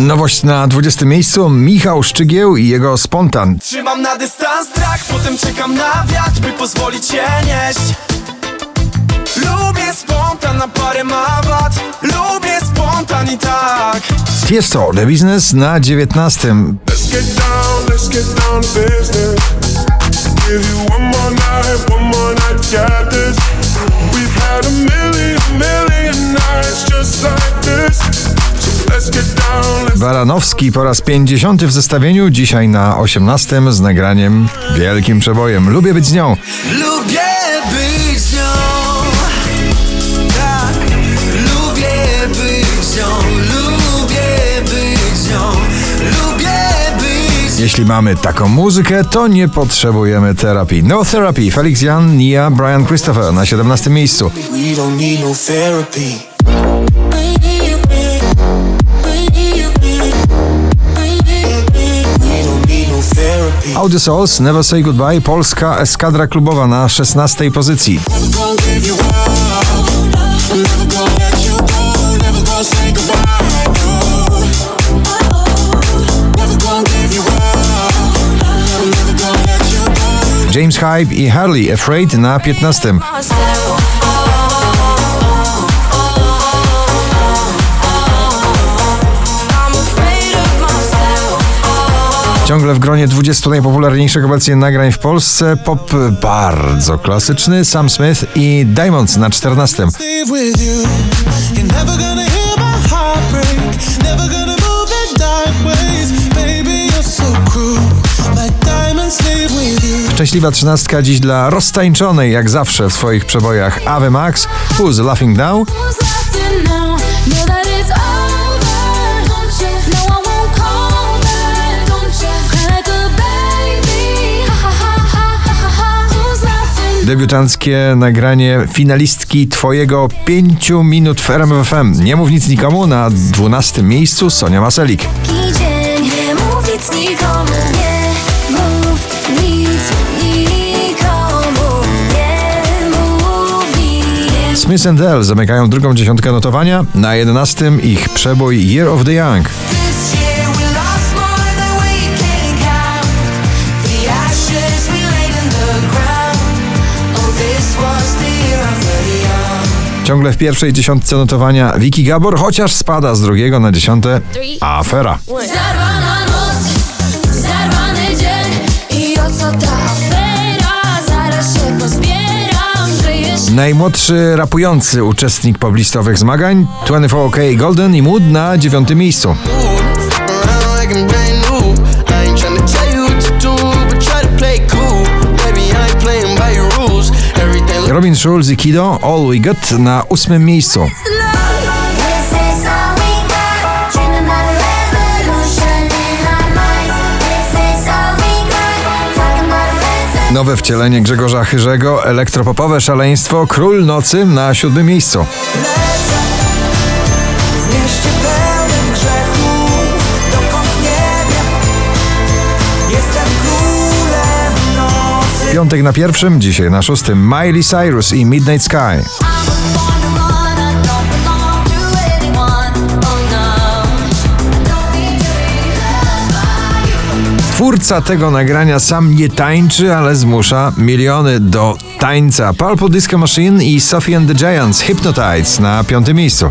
Nowość na 20 miejscu Michał Szczygieł i jego spontan. Trzymam na dystans strach, potem czekam na wiatr, by pozwolić się nieść Lubię spontan, na parę ma wad Lubię spontan i tak Tiesto The Business na 19. Let's get down, let's get down business. Give you one more night, one more night, got this. We've had a million, million nights just like Baranowski po raz 50 w zestawieniu, dzisiaj na 18 z nagraniem wielkim przebojem. Lubię być z nią. Lubię być z nią Tak, lubię być z nią Lubię być z nią Lubię być Jeśli mamy taką muzykę, to nie potrzebujemy terapii. No Therapy, Felix Jan, Nia, Brian Christopher na 17 miejscu. We don't need no therapy Audio Souls, Never Say Goodbye, polska eskadra klubowa na 16 pozycji. No. James Hype i Harley Afraid na 15. Ciągle w gronie 20 najpopularniejszych obecnie nagrań w Polsce pop bardzo klasyczny Sam Smith i Diamonds na 14. Stay with you. You're never gonna hear my heart break. Never gonna move in dark ways. Baby, you're so cruel. Like diamonds stay with you. Szczęśliwa trzynastka dziś dla roztańczonej jak zawsze w swoich przebojach Ave Max, Who's Laughing Now, debiutanckie nagranie finalistki Twojego 5 minut w RMFM. Nie mów nic nikomu na 12 miejscu Sonia Maselik. Idzie, nie mów nic nikomu, nie mów nic nikomu, nie mów nic. Smith Dell zamykają drugą dziesiątkę notowania, na 11 ich przebój Year of the Young. Ciągle w pierwszej dziesiątce notowania Vicky Gabor, chociaż spada z drugiego na dziesiąte Afera. Zarwana noc, zarwany dzień i o co ta afera? Zaraz się pozbieram, że jeszcze Najmłodszy rapujący uczestnik poblistowych zmagań 24K Golden i Mood na dziewiątym miejscu. Robin Schulz i Kido All We Got na ósmym miejscu. Nowe wcielenie Grzegorza Chyrzego, elektropopowe szaleństwo Król Nocy na siódmym miejscu. Piątek na pierwszym, dzisiaj na szóstym Miley Cyrus i Midnight Sky. Twórca tego nagrania sam nie tańczy, ale zmusza miliony do tańca. Purple Disco Machine i Sophie and the Giants Hypnotize na piątym miejscu.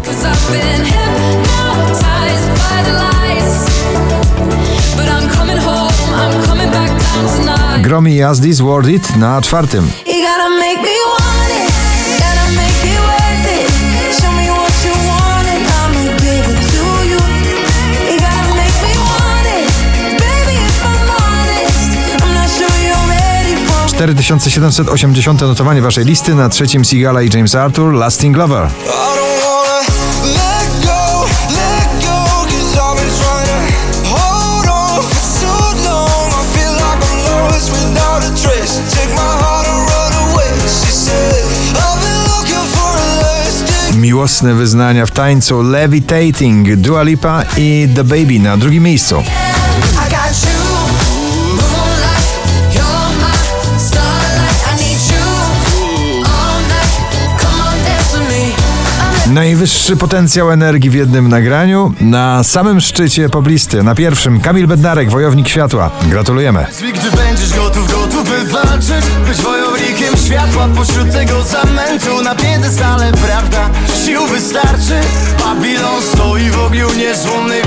Baby, if I'm honest, I'm not sure you're ready for 4780 notowanie waszej listy na trzecim Sigala i James Arthur Lasting Lover. Miłosne wyznania w tańcu Levitating, Dua Lipa i The Baby na drugim miejscu. Najwyższy potencjał energii w jednym nagraniu. Na samym szczycie poblisty, na pierwszym Kamil Bednarek, Wojownik Światła. Gratulujemy. Gdy będziesz gotów, gotów by walczyć Być wojownikiem światła pośród tego zamętu Na piedestale prawda, sił wystarczy Babilon stoi w ogniu niezłomnej